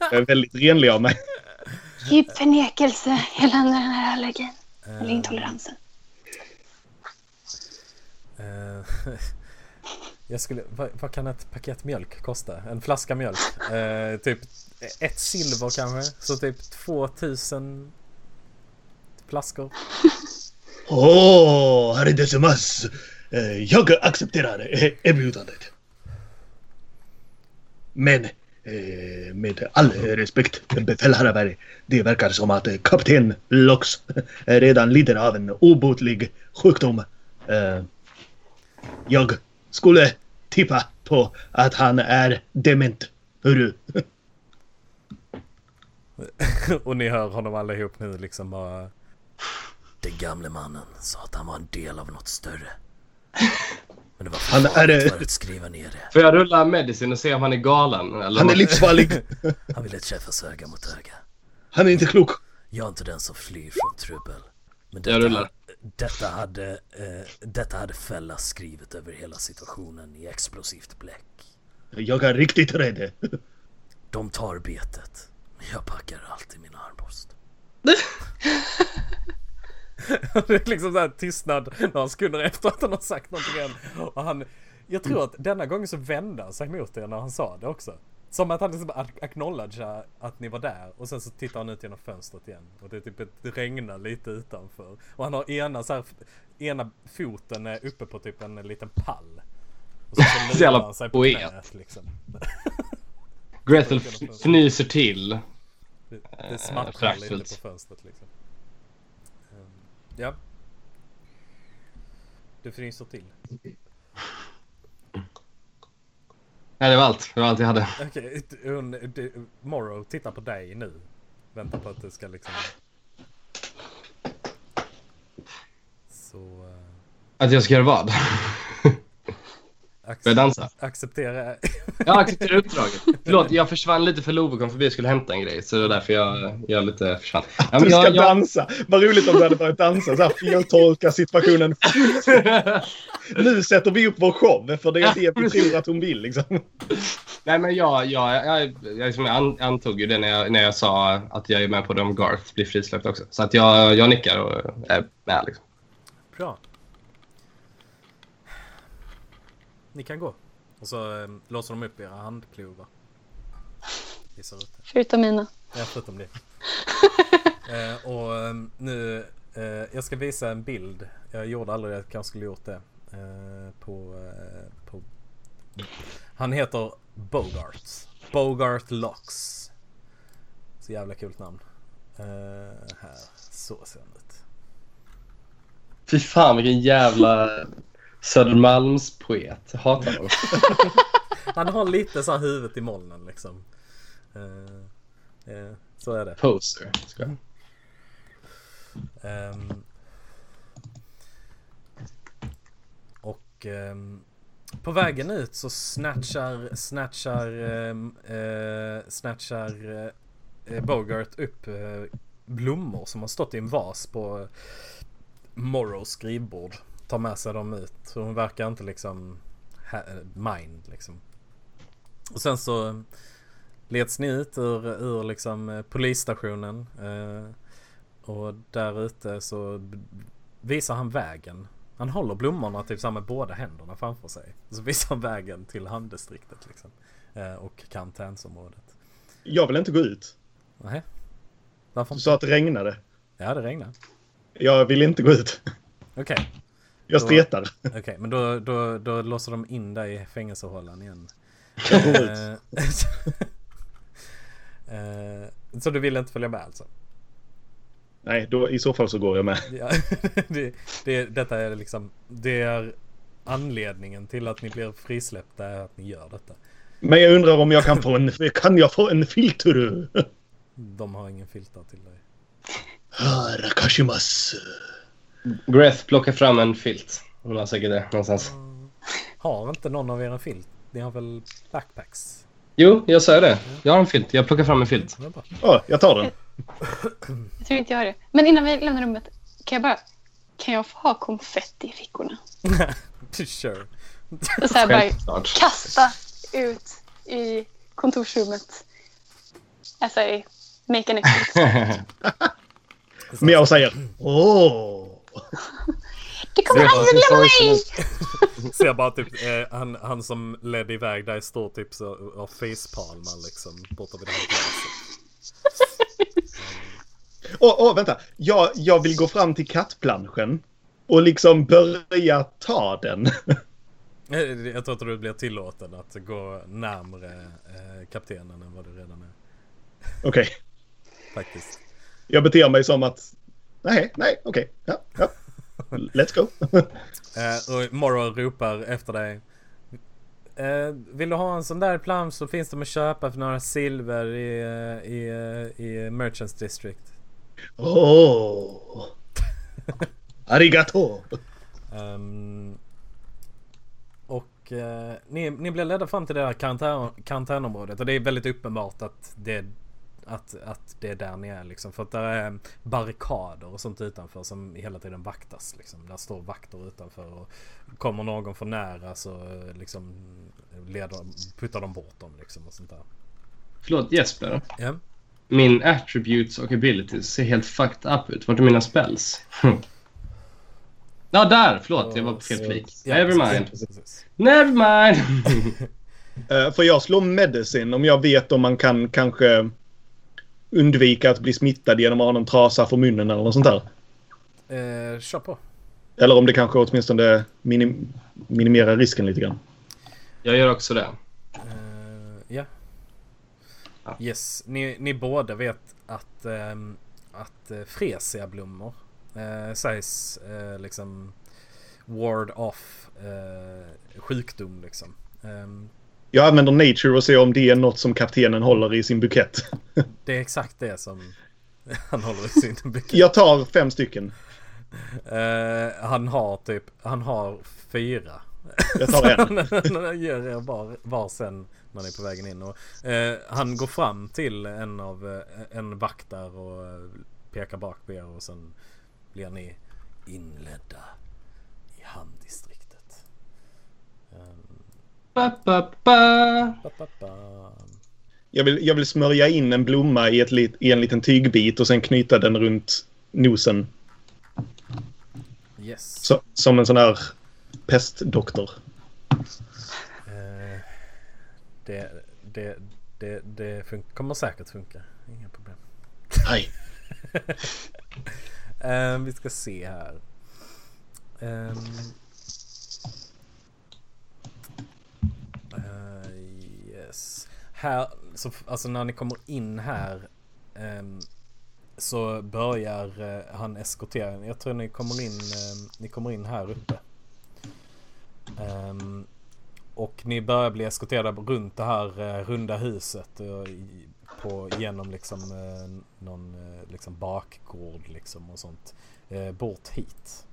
Jag är väldigt renlig av mig. Djup förnekelse gällande den här allergin. eh, Eller intoleransen. [LAUGHS] jag skulle, vad, vad kan ett paket mjölk kosta? En flaska mjölk? [LAUGHS] Eh, typ ett silver kanske? Så typ 2000 flaskor. [LAUGHS] Åh, herre decimas. Eh, Jag accepterar eh, erbjudandet. Men eh, med all respekt, befälhavare, det verkar som att kapten Lox redan lider av en obotlig sjukdom. Eh, Jag skulle tippa på att han är dement. Hörru. [LAUGHS] och ni hör honom allihop nu liksom bara... Den gamle mannen sa att han var en del av något större. Men det var för Han är- för att skriva ner det. Får jag rulla medicin och se om han är galen? Eller Han är livsfarlig. [LAUGHS] Han ville träffas öga mot öga. Han är inte klok. Jag är inte den som flyr från trubbel. Men Jag rullar. Detta hade, eh, detta hade Fälla skrivit över hela situationen i explosivt bläck. Jag är riktigt rädd. De tar betet. Jag packar alltid min armborst. [LAUGHS] det är liksom så här tystnad några sekunder efter att han har sagt någonting än. Och han, jag tror att denna gången så vände han sig mot er när han sa det också. Som att han liksom ac- acknowledgear att ni var där och sen så tittar han ut genom fönstret igen. Och det är typ det regnar lite utanför. Och han har ena så här, ena foten är uppe på typ en liten pall. Och så, [LAUGHS] så Så lutar han sig på knät liksom. [LAUGHS] Gretel [LAUGHS] fnyser till. Det, det smattrar lite praktfullt. på fönstret liksom. Ehm, ja. Du fryser till. Nej, det var allt. Det var allt jag hade. Okej, du- Morrow tittar på dig nu. Väntar på att du ska liksom... Så... eh, Att jag ska göra vad? [LAUGHS] Börja dansa? Acceptera... Jag accepterar uppdraget. Förlåt, jag försvann lite för Love kom förbi och skulle hämta en grej. Så det var därför jag, jag lite försvann. Ja, men Du ska jag, jag, dansa. Vad roligt om du hade börjat dansa. Så här feltolka situationen. [LAUGHS] Nu sätter vi upp vår show. För det är det vi tror att hon vill liksom. nej, men jag, jag, jag, jag, jag an- antog ju det när jag, när jag sa att jag är med på det om Garth blir frisläppt också. Så att jag, jag nickar och är med. Liksom. Bra. Ni kan gå. Och så eh, låser de upp era handklovar. Visar ut det. Förutom mina. Ja, förutom det. [LAUGHS] eh, och eh, nu, eh, jag ska visa en bild. Jag gjorde aldrig det, jag kanske skulle gjort det. Eh, på, eh, på... Han heter Bogart. Bogart Locks. Så jävla kul namn. Här, så ser han ut. Fy fan vilken jävla Södermalmspoet. Hatar honom. [LAUGHS] Han har lite så här huvudet i molnen liksom. Eh, eh, så är det. Poser. Ska jag. Ehm, och ehm, på vägen ut så snatchar, snatchar, ehm, eh, snatchar Bogart upp blommor som har stått i en vas på Morrows skrivbord. Tar med sig dem ut. Så hon verkar inte liksom mind liksom. Och sen så leds ni ut ur, ur liksom eh, polisstationen. Eh, och där ute så visar han vägen. Han håller blommorna typ så med båda händerna framför sig. Så visar han vägen till hamndistriktet liksom. Eh, och karantänsområdet. Jag vill inte gå ut. Nej. Varför Du inte? sa att det regnade. Ja det regnar. Jag vill inte gå ut. Okej. Jag stretar. Okej men då, då, då låser de in dig i fängelsehålan igen. Jag går ut. Eh, [LAUGHS] eh, så du vill inte följa med alltså? Nej, då, i så fall så går jag med. Ja, [LAUGHS] det, det, detta är liksom, det är anledningen till att ni blir frisläppta är att ni gör detta. Men jag undrar om jag kan få en... Kan jag få en filter? De har ingen filter till dig. Rakashimasu. Greth plockar fram en filt. Hon har säkert det någonstans. Har inte någon av er en filt? Ni har väl backpacks? Jo, jag sa det. Jag har en filt. Jag plockar fram en filt. Åh, jag tar den. Jag tror inte jag har det. Men innan vi lämnar rummet, kan jag bara... Kan jag få ha konfetti i fickorna? [LAUGHS] sure. Och så här bara kasta ut i kontorsrummet. Alltså make an [LAUGHS] exit. Men jag säger åh. [LAUGHS] Det kommer aldrig glömma mig! Ser [LAUGHS] bara typ eh, han, han som ledde iväg där står typ så och facepalmar liksom borta vid det här glaset. [LAUGHS] Åh, åh, vänta. Jag, jag vill gå fram till kattplanschen och liksom börja ta den. Eh, Jag tror inte du blir tillåten att gå närmre eh, kaptenen än vad du redan är. Okej. Faktiskt. Jag beter mig som att... Nej, nej, okej. Ja, ja. Let's go. [LAUGHS] Eh, och Morrow ropar efter dig. Eh, vill du ha en sån där plansch så finns de att köpa för några silver i, eh, i, i Merchants District. Åh. Arigato. Ehm, och eh, ni, ni blir ledda fram till det här karantän, karantänområdet och det är väldigt uppenbart att det, att, att det är där ni är liksom. För att där är barrikader och sånt utanför som hela tiden vaktas liksom. Där står vakter utanför och kommer någon för nära så liksom leder, puttar de bort dem liksom och sånt där. Förlåt Jesper. Ja. Min attributes och abilities ser helt fucked up ut. Vart är mina spells? [LAUGHS] Ja, där! Förlåt, jag var på fel flik. Ja, Never precis, mind. precis. Never mind! Uh, [LAUGHS] får jag slå medicin om jag vet om man kan kanske undvika att bli smittad genom att ha någon trasa för munnen eller något sånt där? Eh, kör på. Eller om det kanske åtminstone minim minimerar risken lite grann. Jag gör också det. Eh, ja. Ja. Yes, ni, ni båda vet att, ehm, att uh, fresiablommor uh, sägs eh, liksom ward off eh, sjukdom liksom. Ehm, Jag använder nature och ser om det är något som kaptenen håller i sin bukett. [LAUGHS] det är exakt det som [LAUGHS] han håller i sin bukett. Jag tar fem stycken. Eh, han har typ, han har fyra. Jag tar en. [LAUGHS] Han ger er var, sen när ni är på vägen in. Och, eh, han går fram till en av eh, en vakt där och pekar bak på er och sen blir ni inledda i hamndistriktet. Um, Ba, ba, ba. ba, ba, ba. Jag vill, jag vill smörja in en blomma i, ett, lit- i en liten tygbit och sen knyta den runt nosen. Yes. Så, som en sån här pestdoktor. Eh, det, det, det, det fun- kommer säkert funka. Inga problem. Nej. [LAUGHS] Eh, vi ska se här. Eh, yes. Här, så, alltså när ni kommer in här um, så börjar uh, han eskortera. Jag tror ni kommer in, uh, ni kommer in här uppe. Um, och ni börjar bli eskorterade runt det här uh, runda huset. Eh, I, på, genom liksom någon liksom bakgård liksom och sånt. Bort hit.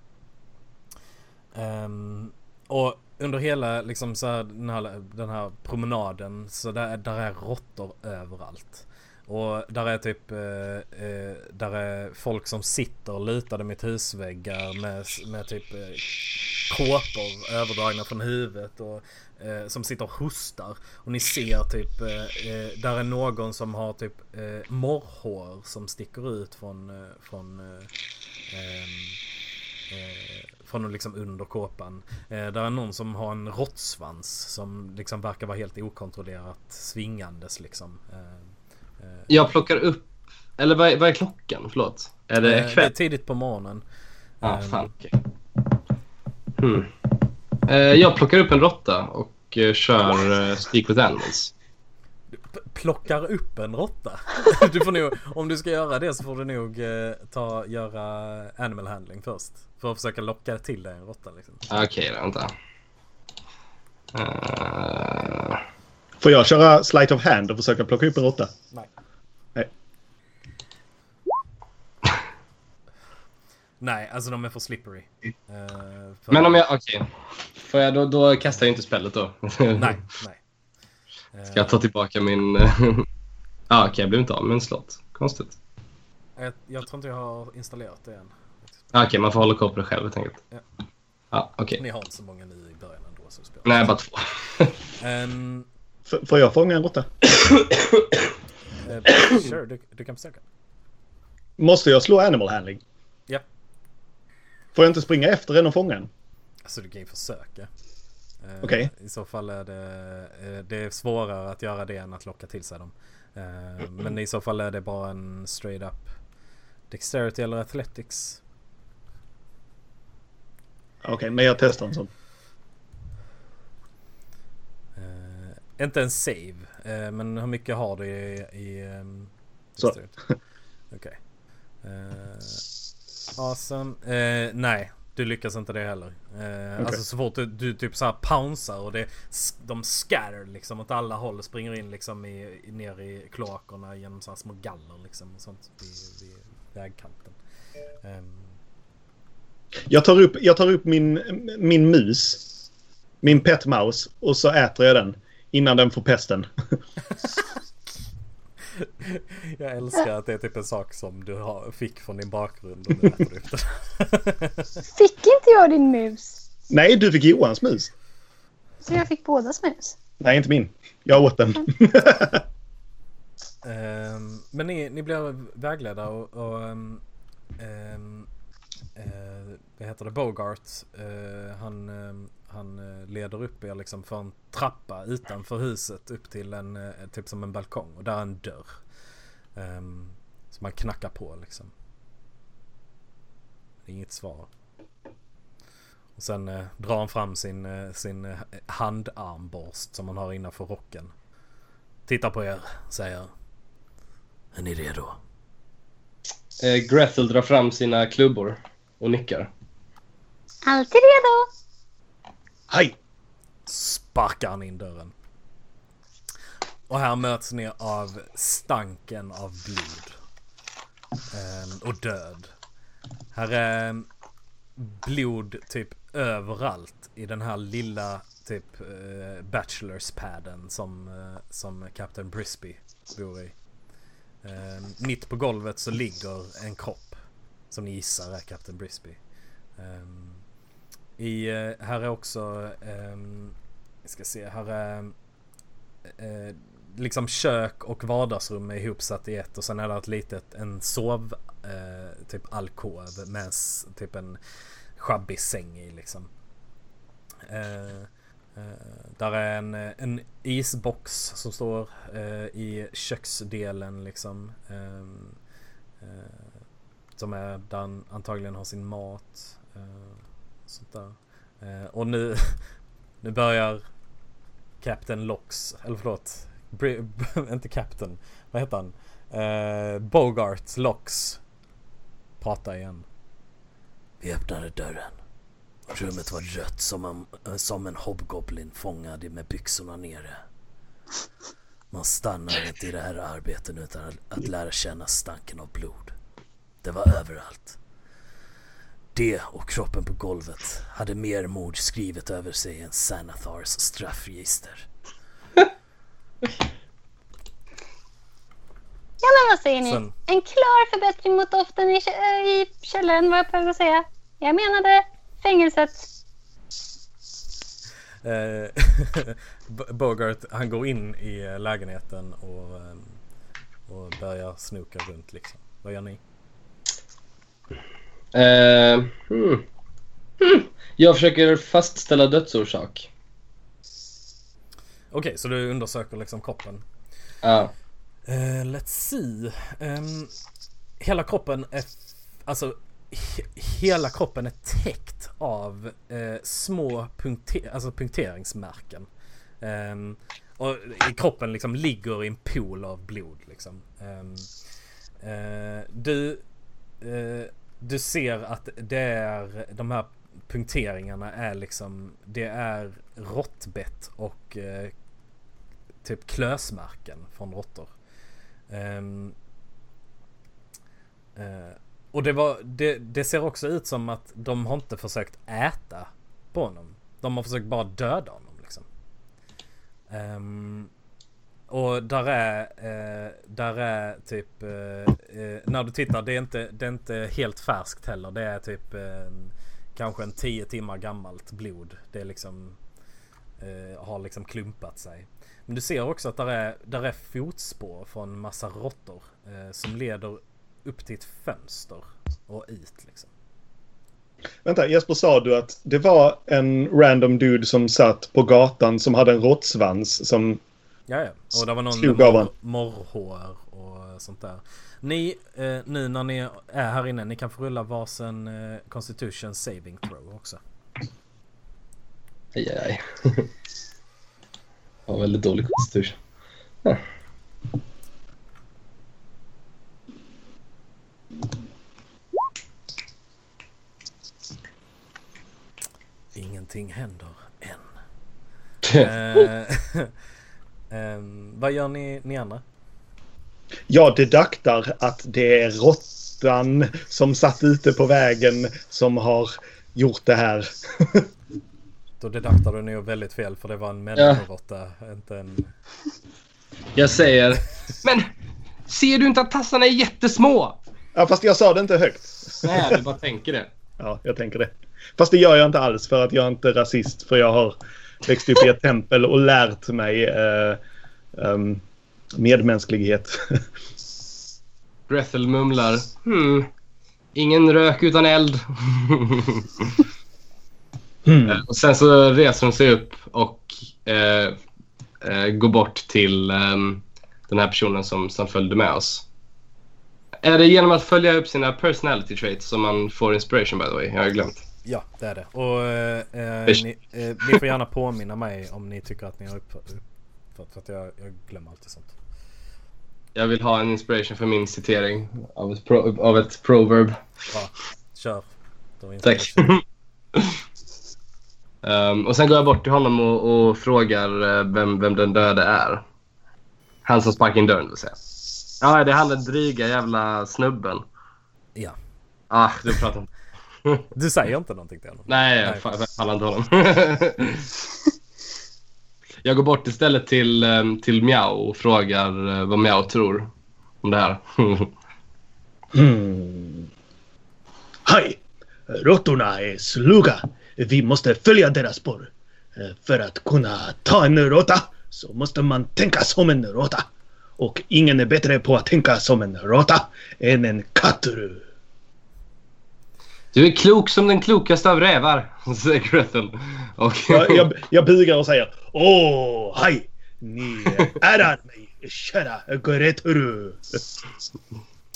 Um, och under hela liksom så här, den, här, den här promenaden så där, där är råttor överallt. Och där är typ eh, eh, där är folk som sitter lutade mot husväggar med, med typ eh, kåpor överdragna från huvudet och eh, som sitter och hostar. Och ni ser typ, eh, eh, där är någon som har typ eh, morrhår som sticker ut från, eh, från eh, ehm, eh, från liksom under kåpan. Eh, där är någon som har en råttsvans som liksom verkar vara helt okontrollerat svingandes liksom. Eh, eh, Jag plockar upp... Eller vad är, vad är klockan? Förlåt. Är det eh, det är kväll? tidigt på morgonen. Ah, fan. okej. Hmm. Eh, jag plockar upp en råtta och kör Speak with Animals. Plockar upp en råtta. [LAUGHS] Du får nog, om du ska göra det så får du nog eh, ta, göra animal handling först. För att försöka locka till dig en råtta liksom. Okej då, vänta. Eh, Får jag köra sleight of hand och försöka plocka upp en råtta? Nej. Nej. [LAUGHS] Nej, alltså de är för slippery. Eh, för- Men om jag, okej. Får jag då, då kastar jag inte spelet då. Nej, [LAUGHS] nej. Ska jag ta tillbaka min... [LAUGHS] Ja, okej, jag blev inte av med en slott. Konstigt. jag, jag tror inte jag har installerat det än. Ja, Okej, man får hålla koll på det själv helt enkelt. Ja. Ja, okej. Ni har inte så många nu i början ändå. Så spelar. Nej, bara två. Ehm, F- får jag fånga en råtta? [COUGHS] eh, sure, du, du kan försöka. Måste jag slå animal handling? Ja. Får jag inte springa efter den och fånga den? Alltså du kan ju försöka. Eh, Okej. I så fall är det, eh, det är svårare att göra det än att locka till sig dem. Eh, men i så fall är det bara en straight up Dexterity eller Athletics. Okej, men jag testar en sån. Eh, inte en save. eh, men hur mycket har du i... i ehm, Så. Okej. Eh, awesome. Eh, nej, du lyckas inte det heller. Eh, Alltså så fort du, du typ så här pounsar och det, de scatter liksom åt alla håll. Springer in liksom i, ner i kloakerna genom så här små galler liksom och sånt vid, vid vägkanten. Ehm, Jag tar upp, jag tar upp min, min mus. Min pet mouse. Och så äter jag den. Innan den får pesten. [LAUGHS] [LAUGHS] jag älskar att det är typ en sak som du har, fick från din bakgrund och nu äter du upp den. [LAUGHS] Fick inte jag din mus? Nej, du fick Johans mus. Så jag fick bådas mus. Nej, inte min. Jag åt den. [LAUGHS] Ehm, men ni, ni blir vägledda och, och ehm, ehm, eh, vad heter det, Bogart, eh, han, ehm, han eh, leder upp er liksom för en trappa utanför huset upp till en, eh, typ som en balkong och där är en dörr. Um, som man knackar på liksom. Det är inget svar. Och sen eh, drar han fram sin, eh, sin eh, handarmborst som han har innanför rocken. Tittar på er, säger är ni redo? Eh, Grethel drar fram sina klubbor och nickar. Alltid redo. Hej! Sparkar han in dörren. Och här möts ni av stanken av blod. Eh, och död. Här är blod typ överallt i den här lilla typ eh, bachelors padden som, eh, som Captain Brisby bor i. Eh, mitt på golvet så ligger en kropp. Som ni gissar är Captain Brisby. Ehm, I, eh, här är också, ehm, vi ska se, här är eh, liksom kök och vardagsrum är ihopsatt i ett och sen är det ett litet, en sov, eh, typ alkov med typ en sjabbig säng i liksom. Eh, eh, där är en, en isbox som står eh, i köksdelen liksom. eh, eh som är där han antagligen har sin mat. eh, sånt där. Eh, och nu, [LAUGHS] nu börjar Captain Locks, eller förlåt, [LAUGHS] inte Captain, vad heter han? Eh, uh, Bogart Locks prata igen. Vi öppnade dörren. Rummet var rött som en, eh, som en hobgoblin fångad med byxorna nere. Man stannar inte i det här arbetet utan att- att lära känna stanken av blod. Det var överallt. Det och kroppen på golvet hade mer mord skrivet över sig än Sanathars straffregister. Ja men vad säger ni? Sen- En klar förbättring mot doften i, i källaren var jag på väg att säga. Jag menade fängelset. Eh, [LAUGHS] Bogart han går in i eh, lägenheten och, ehm, och börjar snoka runt liksom. Vad gör ni? Eh, hmm. Hmm. Jag försöker fastställa dödsorsak. Okej, så du undersöker liksom kroppen. Ja. Uh, let's see. Ehm, hela kroppen är... Alltså, he- hela kroppen är täckt av eh, små punkte- alltså punkteringsmärken. Ehm, och i kroppen liksom ligger i en pool av blod liksom. Eh, du, du ser att det är de här punkteringarna är liksom det är råttbett och eh, typ klösmärken från råttor. Um, uh, Och det, var, det, det ser också ut som att de har inte försökt äta på honom. De har försökt bara döda honom liksom. Um, och där är, eh, där är typ, eh, eh, när du tittar, det är, inte, det är inte helt färskt heller. Det är typ eh, kanske en 10 timmar gammalt blod. Det är liksom, eh, har liksom klumpat sig. Men du ser också att där är, där är fotspår från massa råttor eh, som leder upp till ett fönster och ut liksom. Vänta, Jesper sa du att det var en random dude som satt på gatan som hade en råttsvans som... Ja, ja. Och det var någon morrhår och sånt där. Ni, eh, nu när ni är här inne, ni kan få rulla varsin eh, Constitution Saving Throw också. Aj, [LAUGHS] har väldigt dålig konstitution. Ingenting händer än. [LAUGHS] Eh, [LAUGHS] ehm, vad gör ni, ni andra? Jag dedaktar att det är råttan som satt ute på vägen som har gjort det här. [LAUGHS] Då dedaktar du nog väldigt fel för det var en människoråtta, inte en... Jag säger... Men ser du inte att tassarna är jättesmå? ja, fast jag sa det inte högt. Nej, du bara tänker det. Ja, jag tänker det. Fast det gör jag inte alls för att jag är inte rasist. För jag har växt upp i ett tempel och lärt mig eh, ehm, medmänsklighet. [LAUGHS] Brethel mumlar. Hmm. Ingen rök utan eld. [LAUGHS] Eh, och sen så reser hon sig upp och eh, eh, går bort till ehm, den här personen som, som följde med oss. Är det genom att följa upp sina personality traits som man får inspiration by the way? Jag har glömt. Ja, det är det. Och eh, eh, ni, eh, ni får gärna påminna mig om ni tycker att ni har uppfattat. Att jag, jag glömmer alltid sånt. Jag vill ha en inspiration för min citering av ett, pro, av ett proverb. Bra, kör. Tack. [LAUGHS] Ehm, och sen går jag bort till honom och, och frågar eh, vem, vem den döde är. Han som sparkade in dörren vill säga. Ja, det är han den dryga jävla snubben. Ja. Ah, du pratar om... [LAUGHS] Du säger inte någonting till honom? Nej, jag pallar inte honom. [LAUGHS] jag går bort istället till, ehm, till Miao och frågar eh, vad Miao tror om det här. [LAUGHS] Hmm. Hej! Råttorna är sluga. Vi måste följa deras spår. Eh, För att kunna ta en råtta så måste man tänka som en råtta. Och ingen är bättre på att tänka som en råtta än en kattru. Du är klok som den klokaste av rävar, [LAUGHS] säger Gretel. Och... Jag, jag, jag bugar och säger Åh, hej! Ni [LAUGHS] ärar mig, kära Gretel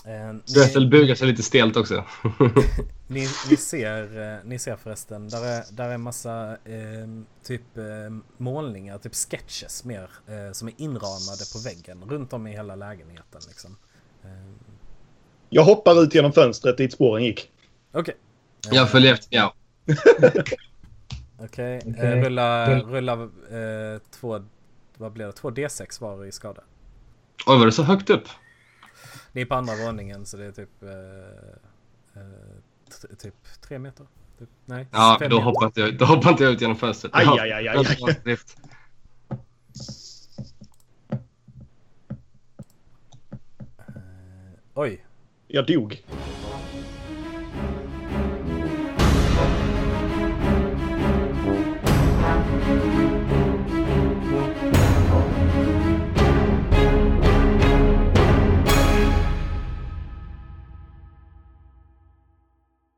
ni, bugar sig lite stelt också. [LAUGHS] ni, ni, [LAUGHS] ser, eh, ni ser förresten, där är, där är massa eh, typ eh, målningar, typ sketches mer, eh, som är inramade på väggen runt om i hela lägenheten liksom. Eh, Jag hoppar ut genom fönstret dit spåren gick. Okej. Jag följer efter Miao. Okej, [LAUGHS] Okej. eh, rulla, Rull- rulla eh, två, vad blir det, två D6 var i skada. Oj, var det så högt upp? Ni är på andra våningen så det är typ, eh, eh, typ tre meter. Typ, nej, Ja, då meter. hoppar, inte jag, då hoppar inte jag ut genom fönstret. Aj, aj, aj, aj, aj. Eh, oj, Jag dog.